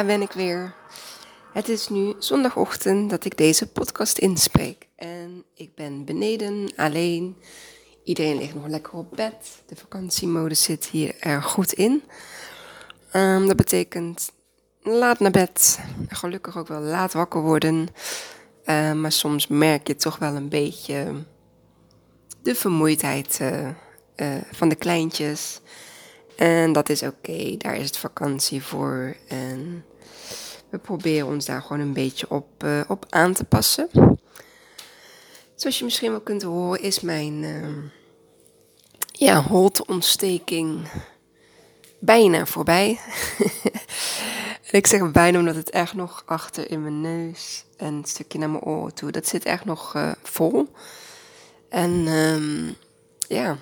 daar ben ik weer. Het is nu zondagochtend dat ik deze podcast inspreek. En ik ben beneden alleen. Iedereen ligt nog lekker op bed. De vakantiemodus zit hier erg goed in. Um, dat betekent laat naar bed. Gelukkig ook wel laat wakker worden. Uh, maar soms merk je toch wel een beetje de vermoeidheid uh, uh, van de kleintjes. En dat is oké, daar is het vakantie voor. En we proberen ons daar gewoon een beetje op, uh, op aan te passen. Zoals je misschien wel kunt horen, is mijn uh, ja, holteontsteking bijna voorbij. ik zeg bijna omdat het echt nog achter in mijn neus en een stukje naar mijn oren toe, dat zit echt nog uh, vol. En um, ja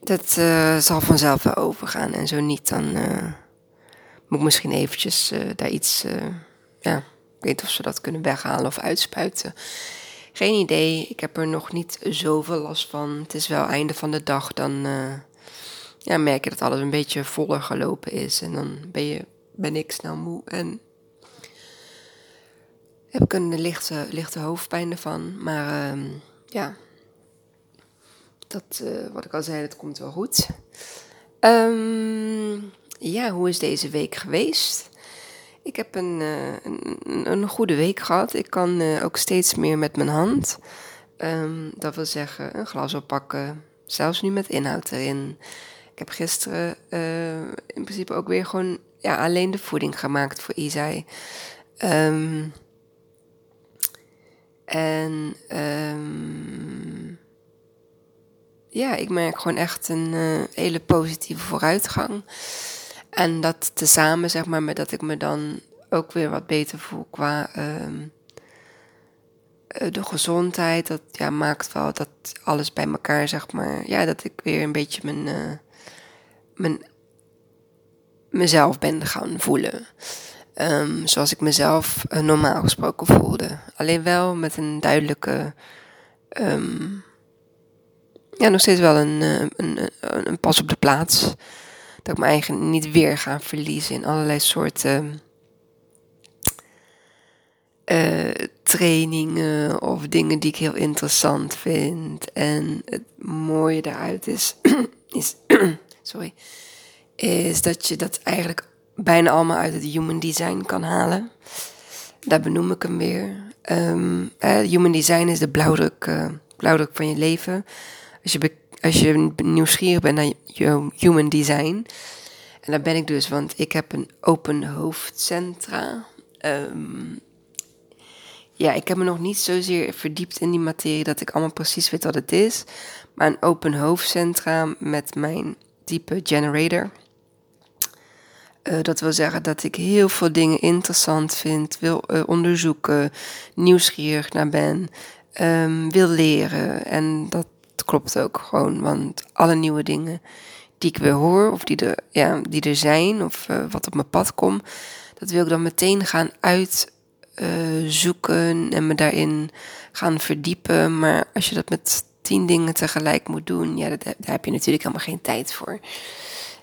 dat uh, zal vanzelf wel overgaan. En zo niet, dan moet misschien eventjes uh, daar iets... ja, ik weet of ze dat kunnen weghalen of uitspuiten. Geen idee. Ik heb er nog niet zoveel last van. Het is wel einde van de dag. Dan ja, merk je dat alles een beetje voller gelopen is. En dan ben, je, ben ik snel moe. En heb ik een lichte, lichte hoofdpijn ervan. Maar ehm, ja, dat, wat ik al zei, dat komt wel goed. Um, ja, hoe is deze week geweest? Ik heb een, uh, een, een, goede week gehad. Ik kan uh, ook steeds meer met mijn hand. Um, dat wil zeggen, een glas oppakken. Zelfs nu met inhoud erin. Ik heb gisteren in principe ook weer gewoon ja, alleen de voeding gemaakt voor Isai. Um, en um, ja, ik merk gewoon echt een hele positieve vooruitgang. En dat tezamen, zeg maar, met dat ik me dan ook weer wat beter voel qua uh, de gezondheid. Dat ja, maakt wel dat alles bij elkaar, zeg maar, ja, dat ik weer een beetje mijn, uh, mijn mezelf ben gaan voelen. Um, zoals ik mezelf normaal gesproken voelde. Alleen wel met een duidelijke. Um, ja, nog steeds wel eh, een, een, een, pas op de plaats. Dat ik me eigen niet weer ga verliezen in allerlei soorten uh, trainingen of dingen die ik heel interessant vind. En het mooie daaruit is, is, sorry, is dat je dat eigenlijk bijna allemaal uit het human design kan halen. Daar benoem ik hem weer. Uh, human design is de blauwdruk, uh, blauwdruk van je leven als je, als je nieuwsgierig bent naar je human design. En daar ben ik dus, want ik heb een open hoofdcentra. Um, ja, ik heb me nog niet zozeer verdiept in die materie dat ik allemaal precies weet wat het is. Maar een open hoofdcentra met mijn type generator. Uh, dat wil zeggen dat ik heel veel dingen interessant vind, wil uh, onderzoeken, nieuwsgierig naar ben, um, wil leren. En dat klopt ook gewoon. Want alle nieuwe dingen die ik weer hoor, of die er, ja, die er zijn, of uh, wat op mijn pad komt, dat wil ik dan meteen gaan uitzoeken uh, en me daarin gaan verdiepen. Maar als je dat met tien dingen tegelijk moet doen, ja, dat, daar heb je natuurlijk helemaal geen tijd voor.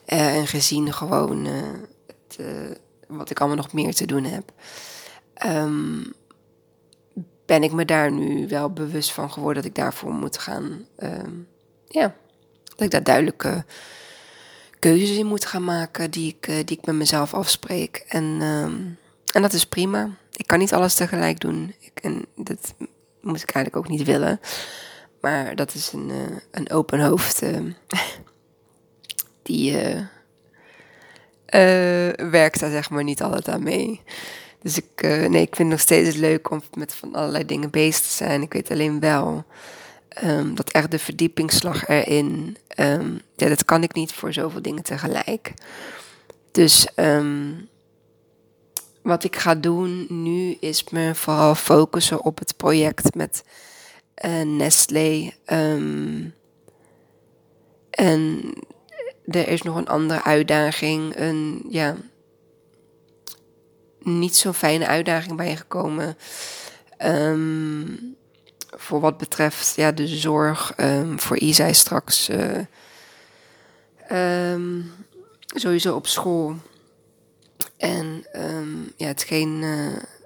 Uh, en gezien gewoon het, wat ik allemaal nog meer te doen heb. Um, ben ik me daar nu wel bewust van geworden dat ik daarvoor moet gaan. Uh, ja, dat ik daar duidelijke keuzes in moet gaan maken die ik, uh, die ik met mezelf afspreek. En, uh, en dat is prima. Ik kan niet alles tegelijk doen. Ik, en dat moet ik eigenlijk ook niet willen. Maar dat is een, uh, een open hoofd. Ehm, die werkt daar zeg maar niet altijd aan mee. Dus ik, uh, nee, ik vind het nog steeds leuk om met van allerlei dingen bezig te zijn. Ik weet alleen wel um, dat echt de verdiepingsslag erin, um, ja, dat kan ik niet voor zoveel dingen tegelijk. Dus um, wat ik ga doen nu is me vooral focussen op het project met uh, Nestlé. en er is nog een andere uitdaging. Een, ja, niet zo'n fijne uitdaging bij gekomen. Um, voor wat betreft ja, de zorg um, voor Isai straks. Uh, um, sowieso op school. En ehm, ja, hetgeen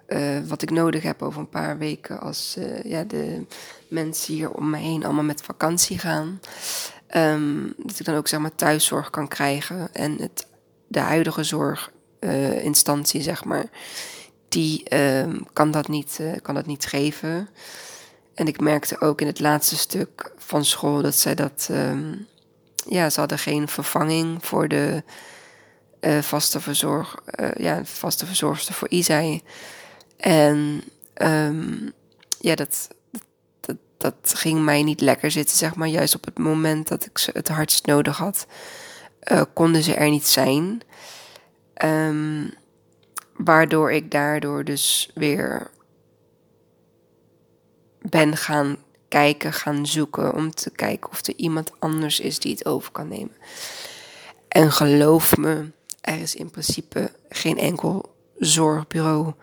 uh, wat ik nodig heb over een paar weken als ja, de mensen hier om me heen allemaal met vakantie gaan. Dat ik dan ook zeg maar thuiszorg kan krijgen. En het, de huidige zorginstantie, zeg maar, die um, kan, dat niet, uh, kan dat niet geven. En ik merkte ook in het laatste stuk van school dat zij dat. Um, ja, ze hadden geen vervanging voor de uh, vaste, verzorg, ja, vaste verzorgster voor Isai. En um, ja, dat, dat, dat ging mij niet lekker zitten, zeg maar. Juist op het moment dat ik ze het hardst nodig had, konden ze er niet zijn. Um, waardoor ik daardoor dus weer ben gaan kijken, gaan zoeken om te kijken of er iemand anders is die het over kan nemen. En geloof me, er is in principe geen enkel zorgbureau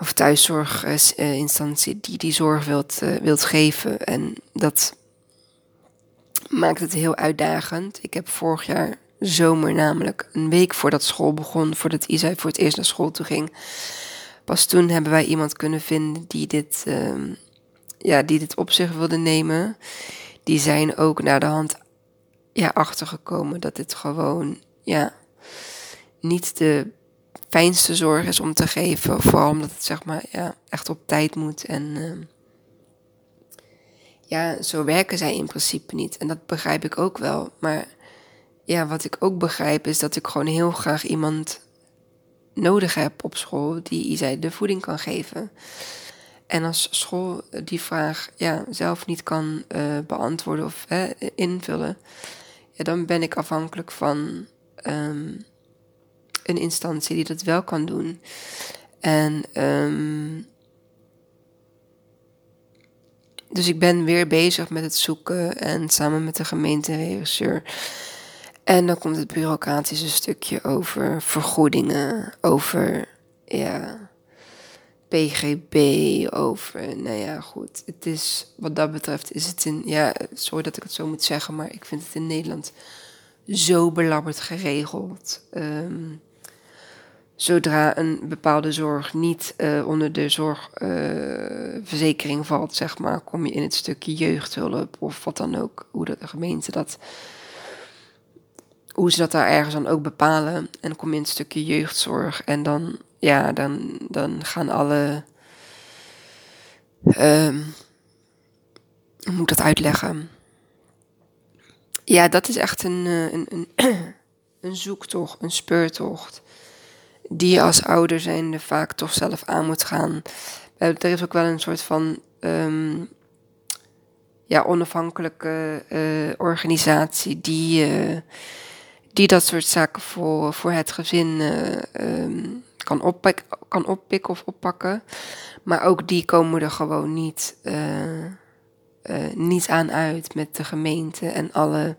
of thuiszorginstantie die die zorg wilt, uh, wilt geven. En dat maakt het heel uitdagend. Ik heb vorig jaar zomer namelijk, een week voordat school begon, voordat Isai voor het eerst naar school toe ging. Pas toen hebben wij iemand kunnen vinden die dit, uh, ja, die dit op zich wilde nemen. Die zijn ook naar de hand ja, achtergekomen dat dit gewoon ja, niet de fijnste zorg is om te geven. Vooral omdat het zeg maar ja, echt op tijd moet. En uh, ja, zo werken zij in principe niet. En dat begrijp ik ook wel. Maar ja, wat ik ook begrijp is dat ik gewoon heel graag iemand nodig heb op school die Isai de voeding kan geven. En als school die vraag ja, zelf niet kan uh, beantwoorden of uh, invullen, ja, dan ben ik afhankelijk van um, een instantie die dat wel kan doen. En um, dus ik ben weer bezig met het zoeken en samen met de gemeenteregisseur. En dan komt het bureaucratische stukje over vergoedingen, over PGB, over, nou ja, goed. Het is, wat dat betreft is het in, ja, sorry dat ik het zo moet zeggen, maar ik vind het in Nederland zo belabberd geregeld. Um, zodra een bepaalde zorg niet uh, onder de zorgverzekering uh, valt, zeg maar, kom je in het stukje jeugdhulp of wat dan ook, hoe de gemeente dat hoe ze dat daar ergens dan ook bepalen. En dan kom je in het stukje jeugdzorg. En dan, ja, dan, dan gaan alle. Um, hoe moet dat uitleggen? Ja, dat is echt een, eh, een, een, een zoektocht, een speurtocht. Die je als ouder zijnde vaak toch zelf aan moet gaan. Er is ook wel een soort van um, ja, onafhankelijke uh, organisatie die. Die dat soort zaken voor, voor het gezin uh, kan, oppik, kan oppikken of oppakken. Maar ook die komen er gewoon niet, uh, uh, niet aan uit met de gemeente en alle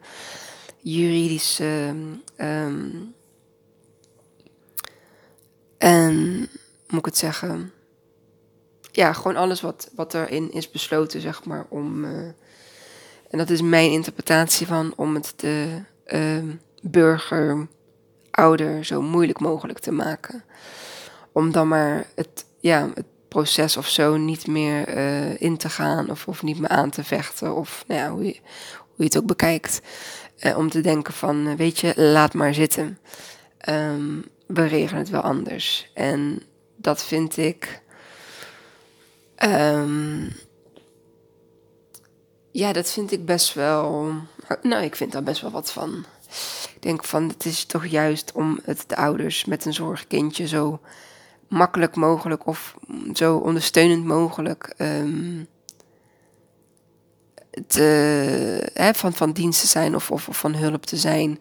juridische. Um, en moet ik het zeggen? Ja, gewoon alles wat, wat erin is besloten, zeg maar, om. en dat is mijn interpretatie van om het te. Uh, burger, ouder zo moeilijk mogelijk te maken. Om dan maar het, ja, het proces of zo niet meer uh, in te gaan of, of niet meer aan te vechten. Of nou ja, hoe, je, hoe je het ook bekijkt. Uh, om te denken van, uh, weet je, laat maar zitten. Um, we regelen het wel anders. En dat vind ik. Um, ja, dat vind ik best wel. Nou, ik vind daar best wel wat van denk van het is toch juist om het de ouders met een zorgkindje zo makkelijk mogelijk of zo ondersteunend mogelijk um, te, hè, van, van dienst te zijn of, of, of van hulp te zijn.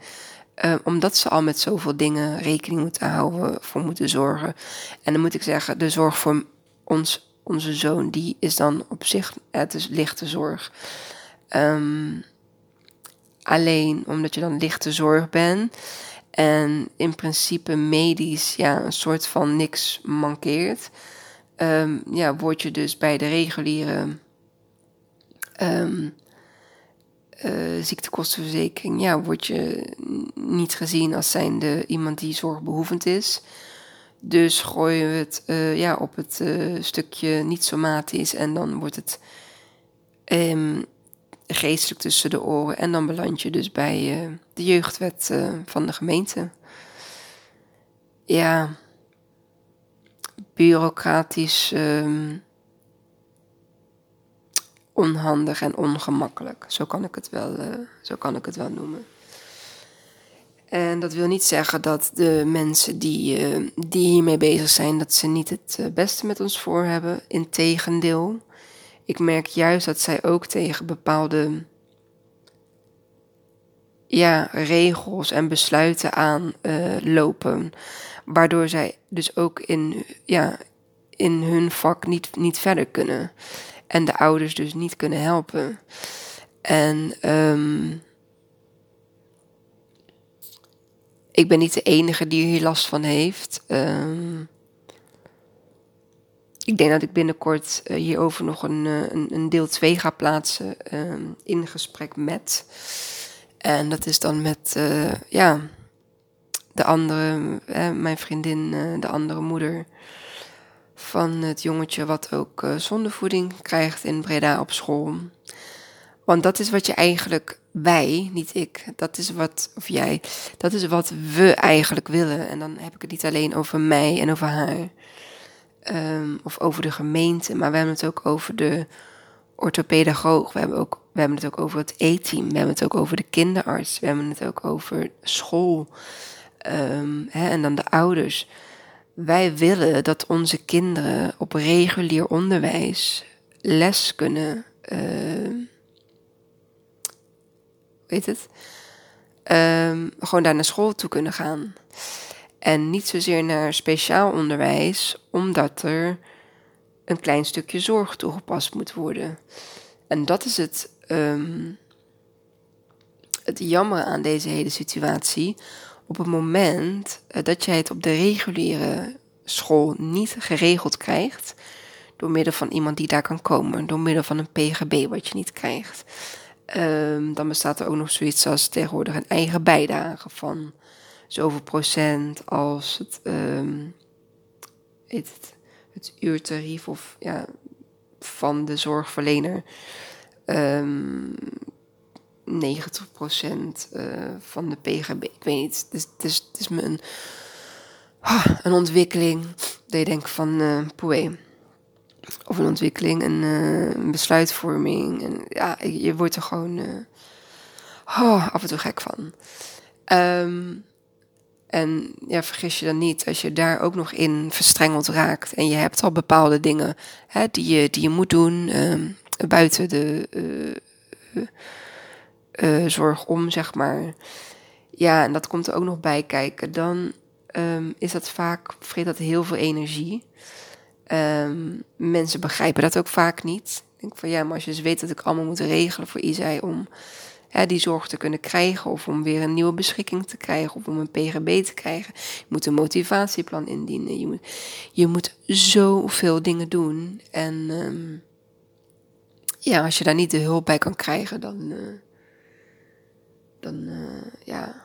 Um, omdat ze al met zoveel dingen rekening moeten houden, voor moeten zorgen. En dan moet ik zeggen, de zorg voor ons, onze zoon, die is dan op zich, het is lichte zorg. Um, alleen omdat je dan lichte zorg bent. En in principe medisch ja, een soort van niks mankeert. Um, ja, word je dus bij de reguliere um, uh, ziektekostenverzekering, ja, word je niet gezien als zijnde iemand die zorgbehoevend is. Dus gooien we het uh, ja, op het uh, stukje niet somatisch en dan wordt het um, geestelijk tussen de oren. En dan beland je dus bij de jeugdwet van de gemeente. Ja, bureaucratisch. Um, onhandig en ongemakkelijk. Zo kan ik het wel, uh, zo kan ik het wel noemen. En dat wil niet zeggen dat de mensen die, die hiermee bezig zijn, dat ze niet het beste met ons voor hebben. Integendeel, ik merk juist dat zij ook tegen bepaalde ja, regels en besluiten aanlopen. waardoor zij dus ook in, ja, in hun vak niet, niet verder kunnen en de ouders dus niet kunnen helpen. En um, ik ben niet de enige die hier last van heeft. Um, ik denk dat ik binnenkort uh, hierover nog een, uh, een, een, deel 2 ga plaatsen um, in gesprek met. En dat is dan met, uh, ja, de andere, mijn vriendin, de andere moeder van het jongetje wat ook zondevoeding krijgt in Breda op school. Want dat is wat je eigenlijk, wij, niet ik, dat is wat, of jij, dat is wat we eigenlijk willen. En dan heb ik het niet alleen over mij en over haar, um, of over de gemeente, maar we hebben het ook over de orthopedagoog. We hebben, ook, we hebben het ook over het E-team, we hebben het ook over de kinderarts, we hebben het ook over school um, hè, en dan de ouders. Wij willen dat onze kinderen op regulier onderwijs les kunnen. Uh, weet het? Gewoon daar naar school toe kunnen gaan. En niet zozeer naar speciaal onderwijs, omdat er een klein stukje zorg toegepast moet worden. En dat is het, um, het jammer aan deze hele situatie op het moment uh, dat jij het op de reguliere school niet geregeld krijgt, door middel van iemand die daar kan komen, door middel van een PGB wat je niet krijgt, um, dan bestaat er ook nog zoiets als tegenwoordig een eigen bijdrage van zoveel procent als het, um, het, het uurtarief of ja, van de zorgverlener. Um, 90% uh, van de PGB. Ik weet niet. Het is, het is, het is me een, oh, een ontwikkeling. Dat je denkt van uh, poe. Of een ontwikkeling, een, uh, een, besluitvorming. En ja, je wordt er gewoon oh, af en toe gek van. Um, en ja, vergis je dan niet, als je daar ook nog in verstrengeld raakt en je hebt al bepaalde dingen hè, die, je, die je moet doen um, buiten de uh, zorg om, zeg maar. Ja, en dat komt er ook nog bij kijken. Dan um, is dat vaak, vreet dat heel veel energie. Um, mensen begrijpen dat ook vaak niet. Ik denk van ja, maar als je dus weet dat ik allemaal moet regelen voor Isai om die zorg te kunnen krijgen, of om weer een nieuwe beschikking te krijgen, of om een PGB te krijgen. Je moet een motivatieplan indienen. Je moet, je moet zoveel dingen doen. En um, ja, als je daar niet de hulp bij kan krijgen, dan. Uh, dan uh, ja.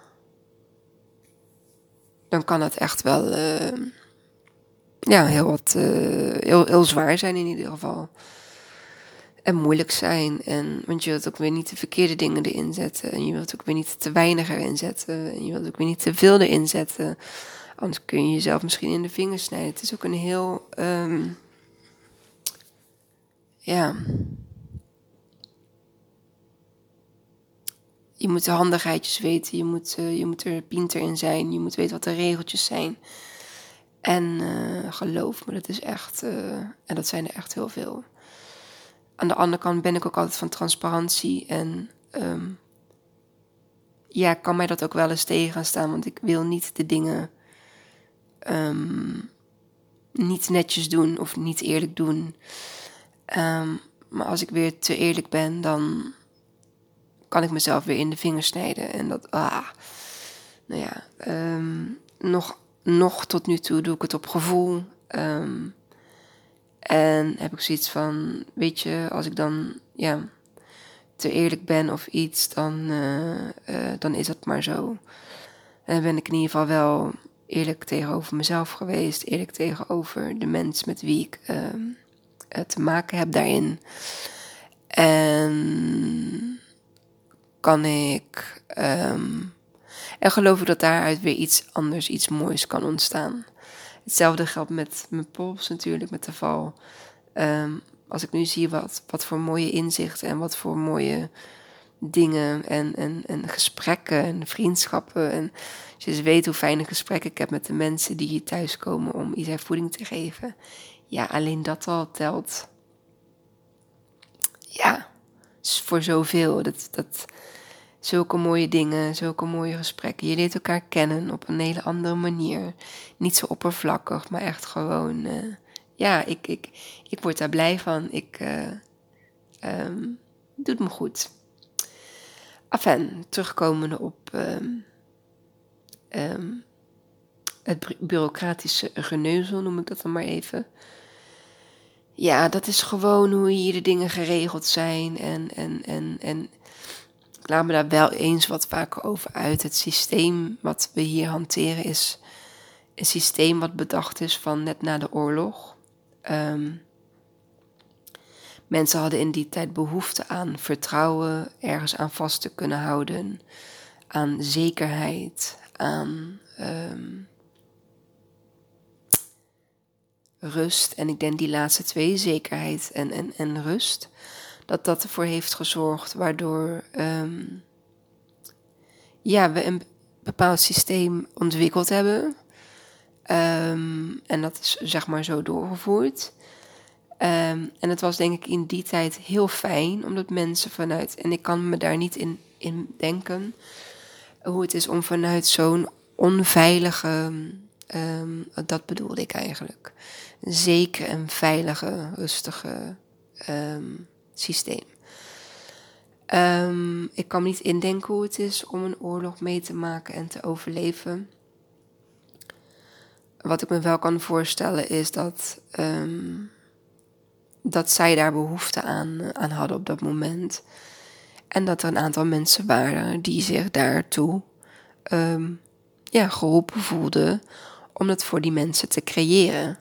Dan kan het echt wel uh, ja, heel, wat, uh, heel, heel zwaar zijn in ieder geval. En moeilijk zijn. En, want je wilt ook weer niet de verkeerde dingen erin zetten. En je wilt ook weer niet te weinig erin zetten. En je wilt ook weer niet te veel erin zetten. Anders kun je jezelf misschien in de vingers snijden. Het is ook een heel. Um, ja. je moet de handigheidjes weten, je moet, uh, je moet er pinter in zijn, je moet weten wat de regeltjes zijn. En uh, geloof me, dat is echt, uh, en dat zijn er echt heel veel. Aan de andere kant ben ik ook altijd van transparantie en um, ja, kan mij dat ook wel eens tegen gaan staan, want ik wil niet de dingen um, niet netjes doen of niet eerlijk doen. Um, maar als ik weer te eerlijk ben, dan kan ik mezelf weer in de vingers snijden. En dat, ah, nou ja, nog, nog tot nu toe doe ik het op gevoel. En heb ik zoiets van, weet je, als ik dan, ja, te eerlijk ben of iets, dan, dan is dat maar zo. En dan ben ik in ieder geval wel eerlijk tegenover mezelf geweest, eerlijk tegenover de mens met wie ik ehm, te maken heb daarin. En kan ik. Um, en geloof ik dat daaruit weer iets anders, iets moois kan ontstaan. Hetzelfde geldt met mijn pols natuurlijk, met de val. Ehm, als ik nu zie wat, wat voor mooie inzichten en wat voor mooie dingen en, en, en gesprekken en vriendschappen. En als je weet hoe fijne gesprekken ik heb met de mensen die hier thuiskomen om iets voeding te geven. Ja, alleen dat al telt. Ja, voor zoveel. Dat, dat, zulke mooie dingen, zulke mooie gesprekken. Je leert elkaar kennen op een hele andere manier. Niet zo oppervlakkig, maar echt gewoon. Uh, ja, ik, ik, ik word daar blij van. Ik. Uh, doet me goed. Enfin, terugkomende op um, um, het bureaucratische geneuzel, noem ik dat dan maar even. Ja, dat is gewoon hoe hier de dingen geregeld zijn. En, en, en, en laat me daar wel eens wat vaker over uit. Het systeem wat we hier hanteren is een systeem wat bedacht is van net na de oorlog. Um, mensen hadden in die tijd behoefte aan vertrouwen, ergens aan vast te kunnen houden, aan zekerheid, aan um, rust. En ik denk die laatste twee, zekerheid en, en, en rust, dat dat ervoor heeft gezorgd waardoor um, ja, we een bepaald systeem ontwikkeld hebben. Um, en dat is zeg maar zo doorgevoerd. Um, en het was denk ik in die tijd heel fijn, omdat mensen vanuit, en ik kan me daar niet in, in denken, hoe het is om vanuit zo'n onveilige, dat bedoelde ik eigenlijk, zeker en veilige, rustige systeem. Um, ik kan me niet indenken hoe het is om een oorlog mee te maken en te overleven. Wat ik me wel kan voorstellen is dat, um, dat zij daar behoefte aan, aan hadden op dat moment. En dat er een aantal mensen waren die zich daartoe um, ja, geroepen voelden om het voor die mensen te creëren.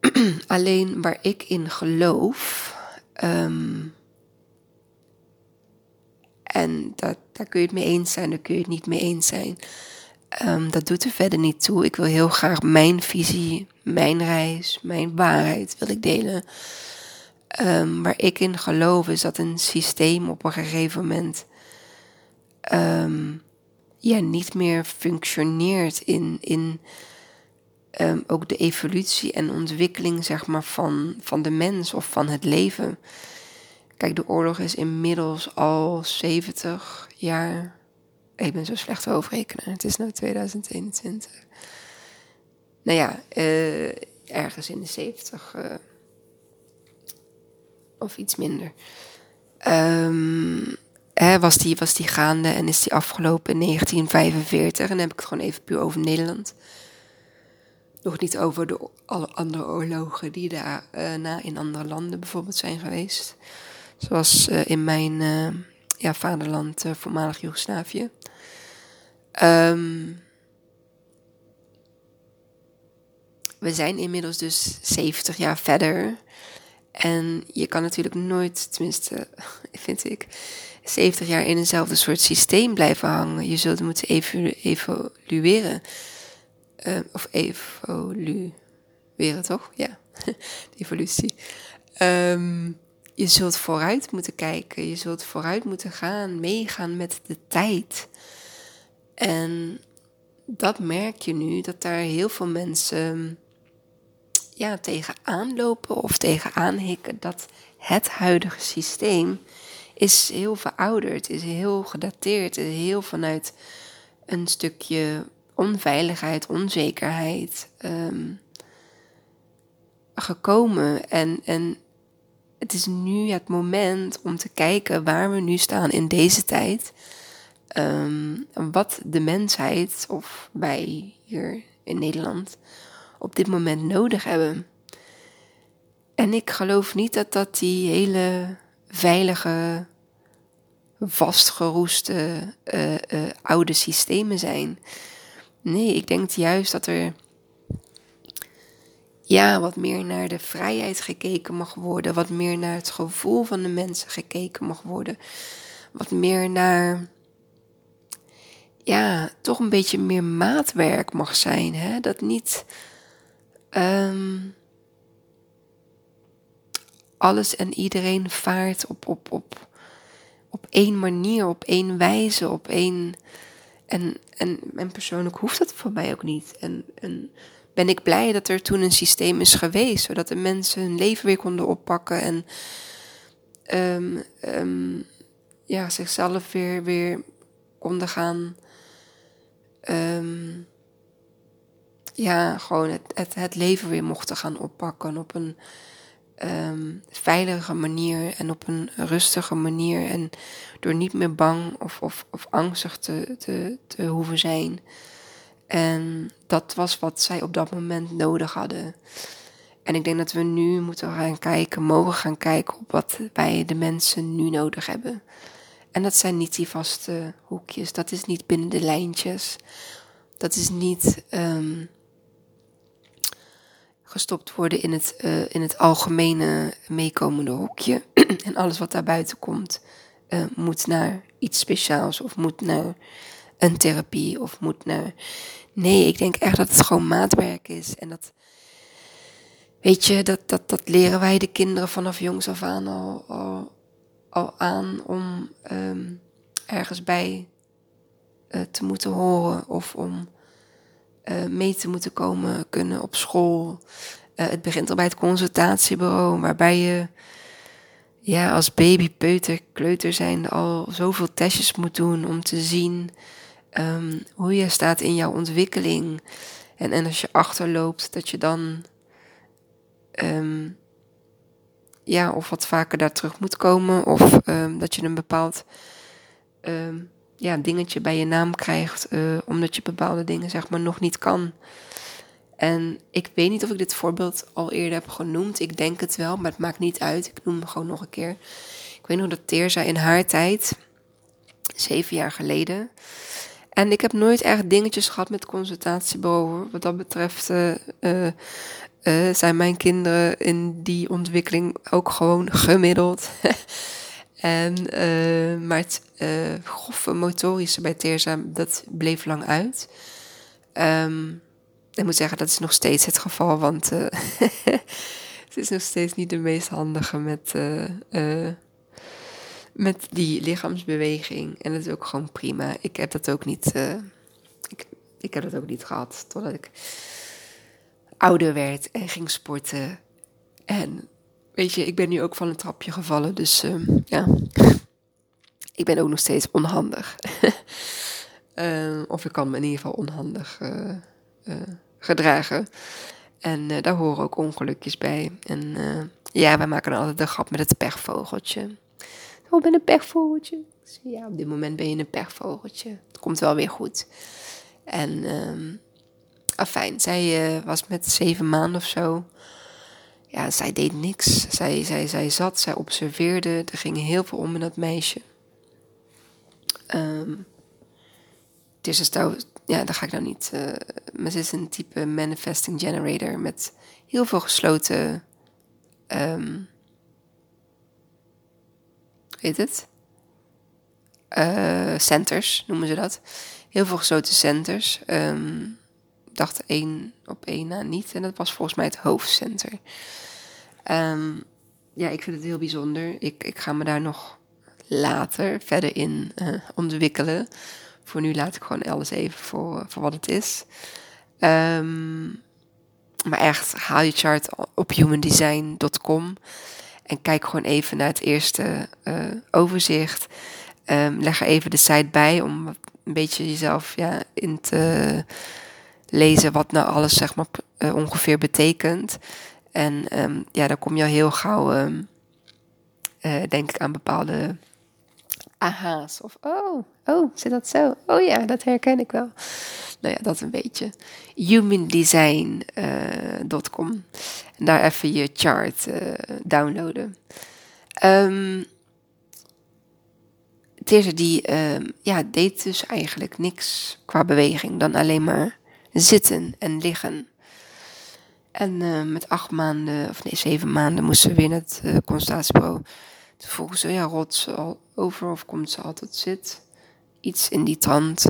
Alleen waar ik in geloof, um, en dat, daar kun je het mee eens zijn, daar kun je het niet mee eens zijn. Um, dat doet er verder niet toe. Ik wil heel graag mijn visie, mijn reis, mijn waarheid wil ik delen. Um, waar ik in geloof is dat een systeem op een gegeven moment ja, niet meer functioneert in, in um, ook de evolutie en ontwikkeling zeg maar, van, van de mens of van het leven. Kijk, de oorlog is inmiddels al 70 jaar. Ik ben zo slecht overrekenen. Het is nu 2021. Nou ja, uh, ergens in de 70 uh, eh, of iets minder. Um, hè, was, die, was die gaande en is die afgelopen in 1945. En dan heb ik het gewoon even puur over Nederland. Nog niet over de alle andere oorlogen die daar uh, na in andere landen bijvoorbeeld zijn geweest. Zoals uh, in mijn uh, ja, vaderland, voormalig Joegoslavië. Um, we zijn inmiddels dus 70 jaar verder. En je kan natuurlijk nooit, tenminste vind ik, 70 jaar in eenzelfde soort systeem blijven hangen. Je zult moeten evolu evolueren. Uh, of evolueren, toch? Ja, de evolutie. Um, je zult vooruit moeten kijken. Je zult vooruit moeten gaan, meegaan met de tijd. En dat merk je nu, dat daar heel veel mensen ja, tegenaan lopen of tegenaan hikken. Dat het huidige systeem is heel verouderd, is heel gedateerd, is heel vanuit een stukje onveiligheid, onzekerheid um, gekomen. En, en het is nu het moment om te kijken waar we nu staan in deze tijd. Um, wat de mensheid, of wij hier in Nederland, op dit moment nodig hebben. En ik geloof niet dat dat die hele veilige, vastgeroeste uh, uh, oude systemen zijn. Nee, ik denk juist dat er ja, wat meer naar de vrijheid gekeken mag worden, wat meer naar het gevoel van de mensen gekeken mag worden, wat meer naar ja, toch een beetje meer maatwerk mag zijn. Hè? Dat niet um, alles en iedereen vaart op, op, op, op één manier, op één wijze, op één. En, en, persoonlijk hoeft dat voor mij ook niet. En, en ben ik blij dat er toen een systeem is geweest, zodat de mensen hun leven weer konden oppakken en um, um, ja, zichzelf weer, weer konden gaan. Um, ja, gewoon het, het, het leven weer mochten gaan oppakken op een um, veilige manier en op een rustige manier. En door niet meer bang of, of, of angstig te, te, te hoeven zijn. En dat was wat zij op dat moment nodig hadden. En ik denk dat we nu moeten gaan kijken, mogen gaan kijken op wat wij de mensen nu nodig hebben. En dat zijn niet die vaste hoekjes, dat is niet binnen de lijntjes. Dat is niet um, gestopt worden in het, uh, in het algemene meekomende hokje. en alles wat daar buiten komt, uh, moet naar iets speciaals of moet naar een therapie of moet naar. Nee, ik denk echt dat het gewoon maatwerk is. En dat, weet je, dat, dat, dat leren wij de kinderen vanaf jongs af aan al, al, aan om um, ergens bij uh, te moeten horen of om uh, mee te moeten komen kunnen op school. Uh, het begint al bij het consultatiebureau, waarbij je ja, als baby, peuter, kleuter zijn al zoveel testjes moet doen om te zien um, hoe je staat in jouw ontwikkeling. En, en als je achterloopt, dat je dan um, ja, of wat vaker daar terug moet komen, of um, dat je een bepaald ja, dingetje bij je naam krijgt, uh, omdat je bepaalde dingen zeg maar nog niet kan. En ik weet niet of ik dit voorbeeld al eerder heb genoemd. Ik denk het wel, maar het maakt niet uit. Ik noem hem gewoon nog een keer. Ik weet nog dat Teerza in haar tijd, zeven jaar geleden. En ik heb nooit echt dingetjes gehad met consultatiebureau. Wat dat betreft uh, uh, zijn mijn kinderen in die ontwikkeling ook gewoon gemiddeld. En, uh, maar het uh, grove motorische bij Teerza, dat bleef lang uit. Um, ik moet zeggen, dat is nog steeds het geval, want uh, het is nog steeds niet de meest handige met, met die lichaamsbeweging. En dat is ook gewoon prima. Ik heb dat ook niet, ik, ik heb dat ook niet gehad totdat ik ouder werd en ging sporten. En weet je, ik ben nu ook van een trapje gevallen, dus uh, ja. Ik ben ook nog steeds onhandig. uh, of ik kan me in ieder geval onhandig uh, gedragen. En daar horen ook ongelukjes bij. En ja, wij maken altijd de grap met het pechvogeltje. Oh, ben een pechvogeltje. Ja, op dit moment ben je een pechvogeltje. Het komt wel weer goed. En um, afijn, zij was met zeven maanden of zo ja, zij deed niks. Zij, zij, zij zat, zij observeerde. Er ging heel veel om met dat meisje. Um, het is dus ja, daar ga ik nou niet. Uh, maar ze is een type manifesting generator met heel veel gesloten. Um, weet het? Uh, centers noemen ze dat. Heel veel gesloten centers. Um, dacht één op één na niet. En dat was volgens mij het hoofdcenter. Um, ja, ik vind het heel bijzonder. Ik, ik ga me daar nog later verder in uh, ontwikkelen. Voor nu laat ik gewoon alles even voor, voor wat het is. Um, maar echt, haal je chart op humandesign.com en kijk gewoon even naar het eerste uh, overzicht. Um, leg er even de site bij om een beetje jezelf ja, in te lezen wat nou alles zeg maar uh, ongeveer betekent. En um, ja, dan kom je al heel gauw, um, uh, denk ik, aan bepaalde aha's. Of, oh, oh, zit dat zo? Oh ja, dat herken ik wel. Nou ja, dat een beetje. humandesign.com. Uh, en daar even je chart downloaden. Um, die ehm, ja, deed dus eigenlijk niks qua beweging dan alleen maar zitten en liggen. En uh, met acht maanden, of nee, zeven maanden moesten we weer naar het uh, consultatiebureau. Toen vroegen ze, ja, rot ze al over of komt ze altijd zit? Iets in die trant.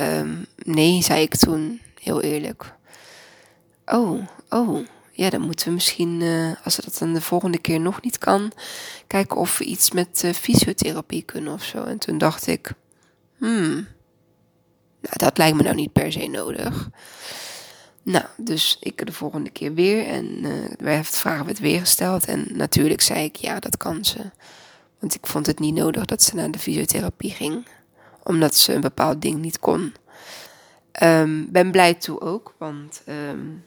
Um, nee, zei ik toen, heel eerlijk. Oh, oh, ja, dan moeten we misschien, uh, als ze dat dan de volgende keer nog niet kan, kijken of we iets met fysiotherapie kunnen of zo. En toen dacht ik, hmm, nou, dat lijkt me nou niet per se nodig. Nou, dus ik de volgende keer weer en uh, wij hebben het vragen werd weer gesteld. En natuurlijk zei ik, ja, dat kan ze. Want ik vond het niet nodig dat ze naar de fysiotherapie ging, omdat ze een bepaald ding niet kon. Um, ben blij toe ook, want um,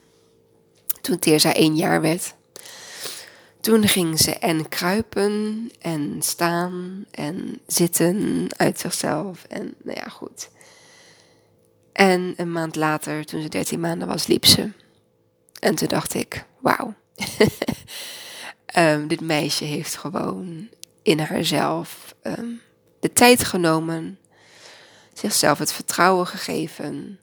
toen Teerza één jaar werd. Toen ging ze en kruipen en staan en zitten uit zichzelf. En nou ja, goed. En een maand later, toen ze 13 maanden was, liep ze. En toen dacht ik, wauw. um, dit meisje heeft gewoon in haarzelf um, de tijd genomen, zichzelf het vertrouwen gegeven.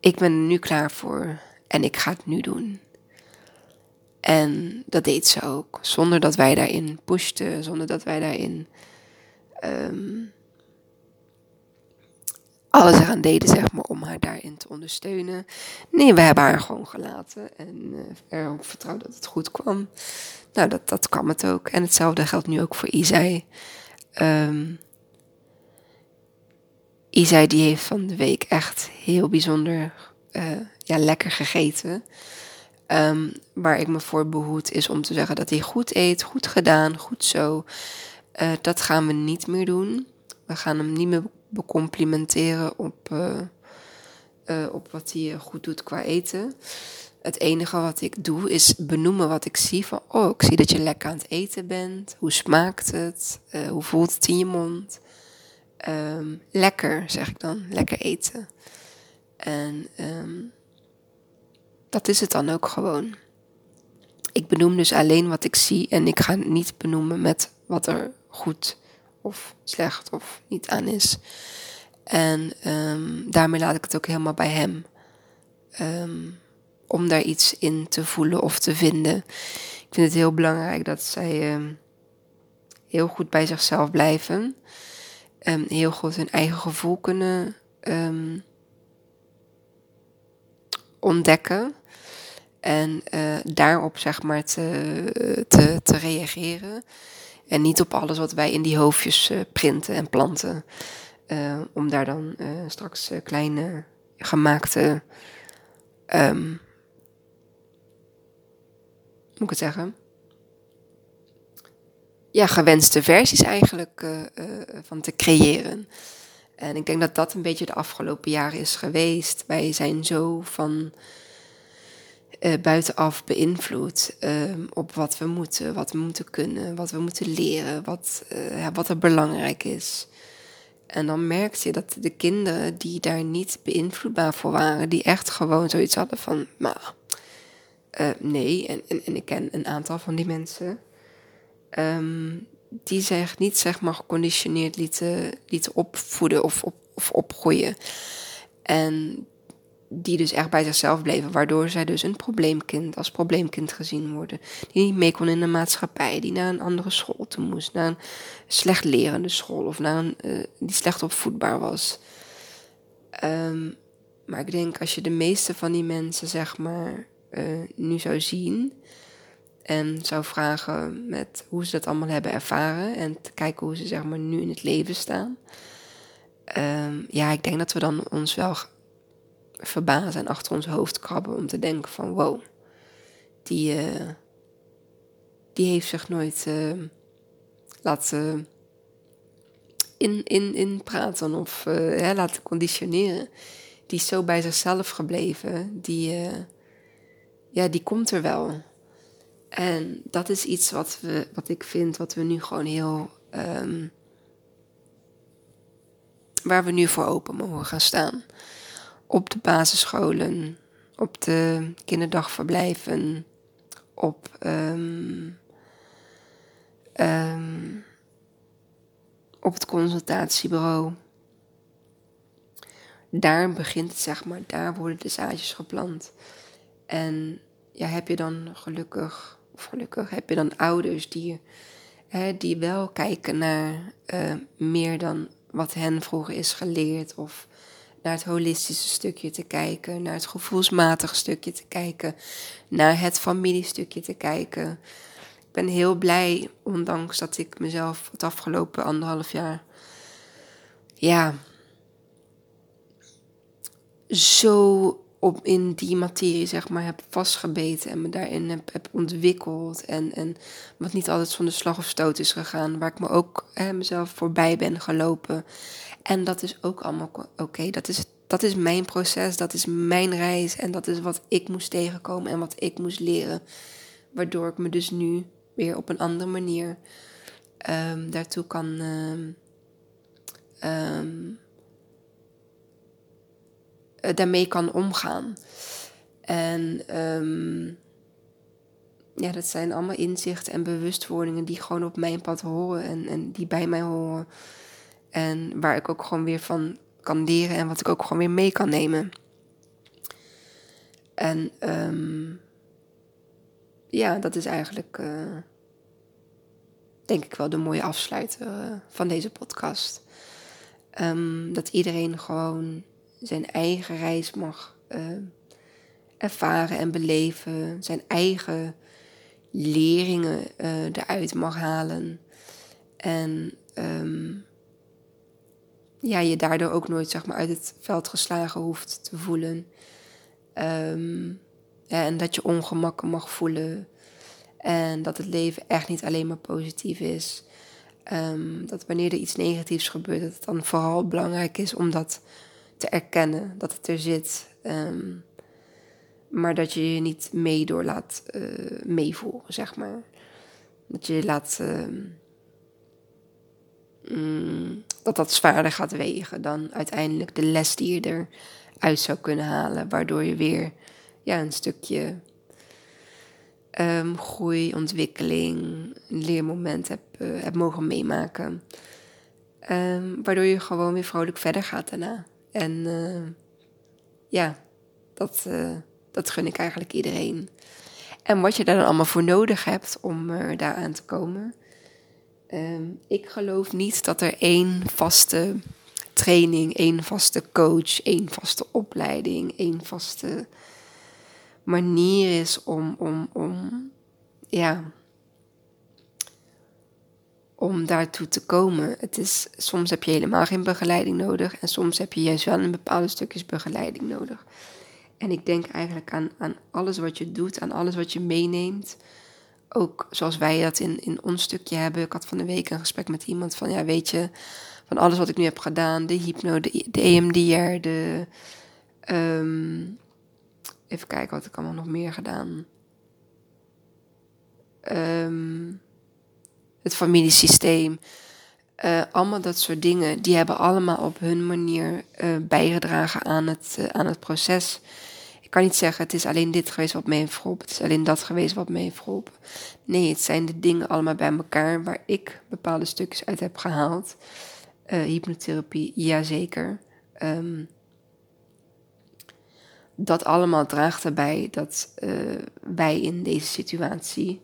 Ik ben er nu klaar voor en ik ga het nu doen. En dat deed ze ook, zonder dat wij daarin pushten, zonder dat wij daarin um, alles eraan deden, zeg maar, om haar daarin te ondersteunen. Nee, we hebben haar gewoon gelaten en uh, erop vertrouwd dat het goed kwam. Nou, dat, dat kwam het ook. En hetzelfde geldt nu ook voor Isai. Um, Isai die heeft van de week echt heel bijzonder uh, ja, lekker gegeten. Um, waar ik me voor behoed is om te zeggen dat hij goed eet, goed gedaan, goed zo. Uh, dat gaan we niet meer doen. We gaan hem niet meer becomplimenteren op, uh, uh, op wat hij goed doet qua eten. Het enige wat ik doe is benoemen wat ik zie. Van, oh, ik zie dat je lekker aan het eten bent. Hoe smaakt het? hoe voelt het in je mond? Um, lekker, zeg ik dan. Lekker eten. En um, dat is het dan ook gewoon. Ik benoem dus alleen wat ik zie en ik ga niet benoemen met wat er goed of slecht of niet aan is. En um, daarmee laat ik het ook helemaal bij hem. Um, om daar iets in te voelen of te vinden. Ik vind het heel belangrijk dat zij um, heel goed bij zichzelf blijven. Heel goed hun eigen gevoel kunnen ontdekken. En uh, daarop zeg maar te, te, reageren. En niet op alles wat wij in die hoofdjes uh, printen en planten. Uh, om daar dan straks kleine gemaakte. Um, moet ik het zeggen? Ja, gewenste versies eigenlijk van te creëren. En ik denk dat dat een beetje de afgelopen jaren is geweest. Wij zijn zo van uh, buitenaf beïnvloed um, op wat we moeten, wat we moeten kunnen, wat we moeten leren, wat, uh, wat er belangrijk is. En dan merkte je dat de kinderen die daar niet beïnvloedbaar voor waren, die echt gewoon zoiets hadden van, maar uh, nee, en, en, ik ken een aantal van die mensen, um, die zich niet zeg maar geconditioneerd lieten, lieten opvoeden of, op, of opgroeien. En die dus echt bij zichzelf bleven, waardoor zij dus een probleemkind als probleemkind gezien worden. Die niet mee kon in de maatschappij, die naar een andere school toe moest, naar een slecht lerende school of naar een uh, die slecht opvoedbaar was. Um, maar ik denk als je de meeste van die mensen, zeg maar, uh, nu zou zien en zou vragen met hoe ze dat allemaal hebben ervaren en te kijken hoe ze, zeg maar, nu in het leven staan. Um, ja, ik denk dat we dan ons wel verbazen en achter ons hoofd krabben om te denken van wow, die, uh, die heeft zich nooit uh, laten in, in, in praten of hè, laten conditioneren. Die is zo bij zichzelf gebleven, die, ja, die komt er wel. En dat is iets wat, we, wat ik vind, wat we nu gewoon heel. Um, waar we nu voor open mogen gaan staan op de basisscholen, op de kinderdagverblijven, op, um, um, op het consultatiebureau. Daar begint het, zeg maar. Daar worden de zaadjes geplant. En ja, heb je dan gelukkig, of gelukkig, heb je dan ouders die, die wel kijken naar uh, meer dan wat hen vroeger is geleerd. Of naar het holistische stukje te kijken, naar het gevoelsmatige stukje te kijken, naar het familiestukje te kijken. Ik ben heel blij, ondanks dat ik mezelf het afgelopen anderhalf jaar, ja, zo op in die materie, zeg maar, heb vastgebeten en me daarin heb, heb ontwikkeld. En, en wat niet altijd van de slag of stoot is gegaan, waar ik me ook hè, mezelf voorbij ben gelopen. En dat is ook allemaal oké. Dat, is, dat is mijn proces, dat is mijn reis en dat is wat ik moest tegenkomen en wat ik moest leren. Waardoor ik me dus nu weer op een andere manier um, daartoe kan. Um, um, daarmee kan omgaan. En ja, dat zijn allemaal inzichten en bewustwordingen die gewoon op mijn pad horen en, en die bij mij horen. En waar ik ook gewoon weer van kan leren en wat ik ook gewoon weer mee kan nemen. En um, ja, dat is eigenlijk, uh, denk ik wel, de mooie afsluiter uh, van deze podcast. Um, dat iedereen gewoon zijn eigen reis mag uh, ervaren en beleven, zijn eigen leringen eruit mag halen. En um, ja, je daardoor ook nooit zeg maar, uit het veld geslagen hoeft te voelen. Ja, en dat je ongemakken mag voelen. En dat het leven echt niet alleen maar positief is. Dat wanneer er iets negatiefs gebeurt, dat het dan vooral belangrijk is om dat te erkennen, dat het er zit. Um, maar dat je je niet mee door laat uh, meevoeren, zeg maar. Dat je laat. Uh, mm, dat dat zwaarder gaat wegen dan uiteindelijk de les die je eruit zou kunnen halen. Waardoor je weer ja, een stukje um, groei, ontwikkeling, leermoment hebt, uh, hebt mogen meemaken. Waardoor je gewoon weer vrolijk verder gaat daarna. En uh, ja, dat, uh, dat gun ik eigenlijk iedereen. En wat je daar dan allemaal voor nodig hebt om uh, daaraan te komen. Um, ik geloof niet dat er één vaste training, één vaste coach, één vaste opleiding, één vaste manier is om, om, om, ja, om daartoe te komen. Het is, soms heb je helemaal geen begeleiding nodig en soms heb je juist wel een bepaalde stukjes begeleiding nodig. En ik denk eigenlijk aan, aan alles wat je doet, aan alles wat je meeneemt. Ook zoals wij dat in, in ons stukje hebben. Ik had van de week een gesprek met iemand van, ja, weet je, van alles wat ik nu heb gedaan, de hypno, de, EMDR, de, um, Even kijken wat ik allemaal nog meer gedaan. Um, het familiesysteem. Uh, allemaal dat soort dingen. Die hebben allemaal op hun manier uh, bijgedragen aan het, uh, aan het proces. Ik kan niet zeggen, het is alleen dit geweest wat me heeft geholpen. Het is alleen dat geweest wat me heeft geholpen. Nee, het zijn de dingen allemaal bij elkaar waar ik bepaalde stukjes uit heb gehaald. hypnotherapie, jazeker. Um, dat allemaal draagt erbij dat wij in deze situatie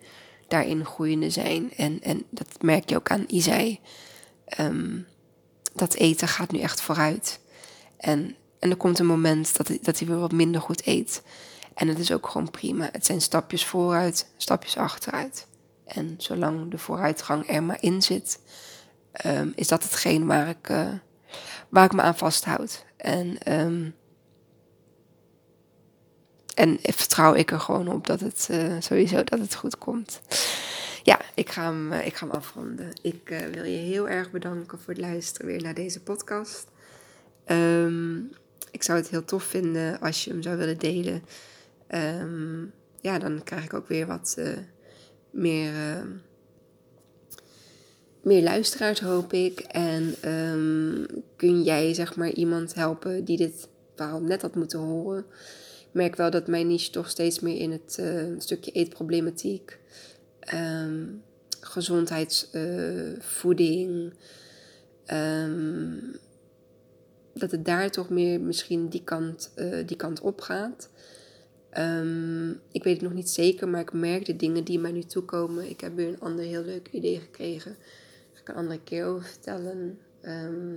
daarin groeiende zijn. En, en dat merk je ook aan Isai. Um, dat eten gaat nu echt vooruit. En, en er komt een moment dat, dat hij weer wat minder goed eet. En het is ook gewoon prima. Het zijn stapjes vooruit, stapjes achteruit. En zolang de vooruitgang er maar in zit, um, is dat hetgeen waar ik, uh, waar ik me aan vasthoud. En um, en vertrouw ik er gewoon op dat het uh, sowieso dat het goed komt. Ja, ik ga hem, uh, ik ga hem afronden. Ik uh, wil je heel erg bedanken voor het luisteren weer naar deze podcast. Um, ik zou het heel tof vinden als je hem zou willen delen. Um, ja, dan krijg ik ook weer wat meer, meer luisteraars, hoop ik. En um, kun jij zeg maar iemand helpen die dit verhaal net had moeten horen merk wel dat mijn niche toch steeds meer in het uh, stukje eetproblematiek, um, gezondheidsvoeding, Ehm, dat het daar toch meer misschien die kant, uh, die kant op gaat. Ehm, ik weet het nog niet zeker, maar ik merk de dingen die mij nu toekomen. Ik heb weer een ander heel leuk idee gekregen. Daar ga ik een andere keer over vertellen. Ehm,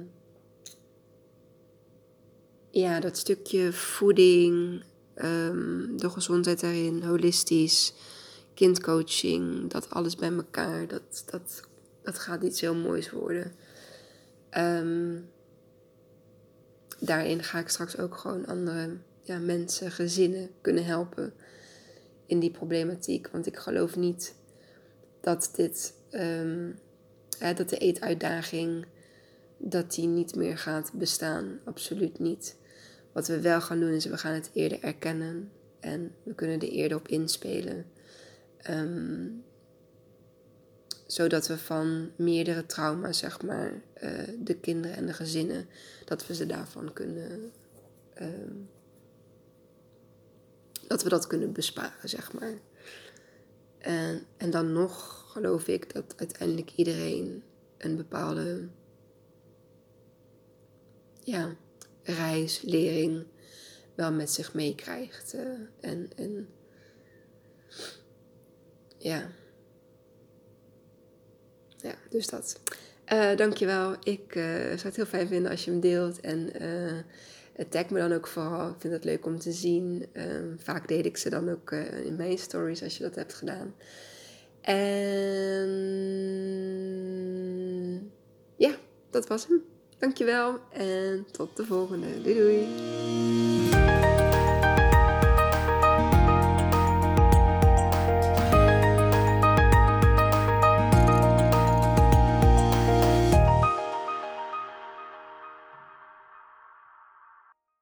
ja, dat stukje voeding, um, de gezondheid daarin, holistisch, kindcoaching, dat alles bij elkaar, dat, dat, dat gaat iets heel moois worden. daarin ga ik straks ook gewoon andere ja, mensen, gezinnen kunnen helpen in die problematiek. Want ik geloof niet dat dit, um, dat de eetuitdaging, dat die niet meer gaat bestaan. Absoluut niet. Wat we wel gaan doen is, we gaan het eerder erkennen en we kunnen er eerder op inspelen. Ehm, zodat we van meerdere trauma's, zeg maar, uh, de kinderen en de gezinnen, dat we ze daarvan kunnen ehm, dat we dat kunnen besparen, zeg maar. En, en dan nog geloof ik dat uiteindelijk iedereen een bepaalde ja, reis, lering wel met zich meekrijgt. Uh, en, en ja. Ja, dus dat. Uh, dankjewel. Ik uh, zou het heel fijn vinden als je hem deelt. En tag me dan ook vooral. Ik vind het leuk om te zien. Ehm, vaak deed ik ze dan ook in mijn stories als je dat hebt gedaan. En ja, dat was hem. Dankjewel en tot de volgende. Doei doei.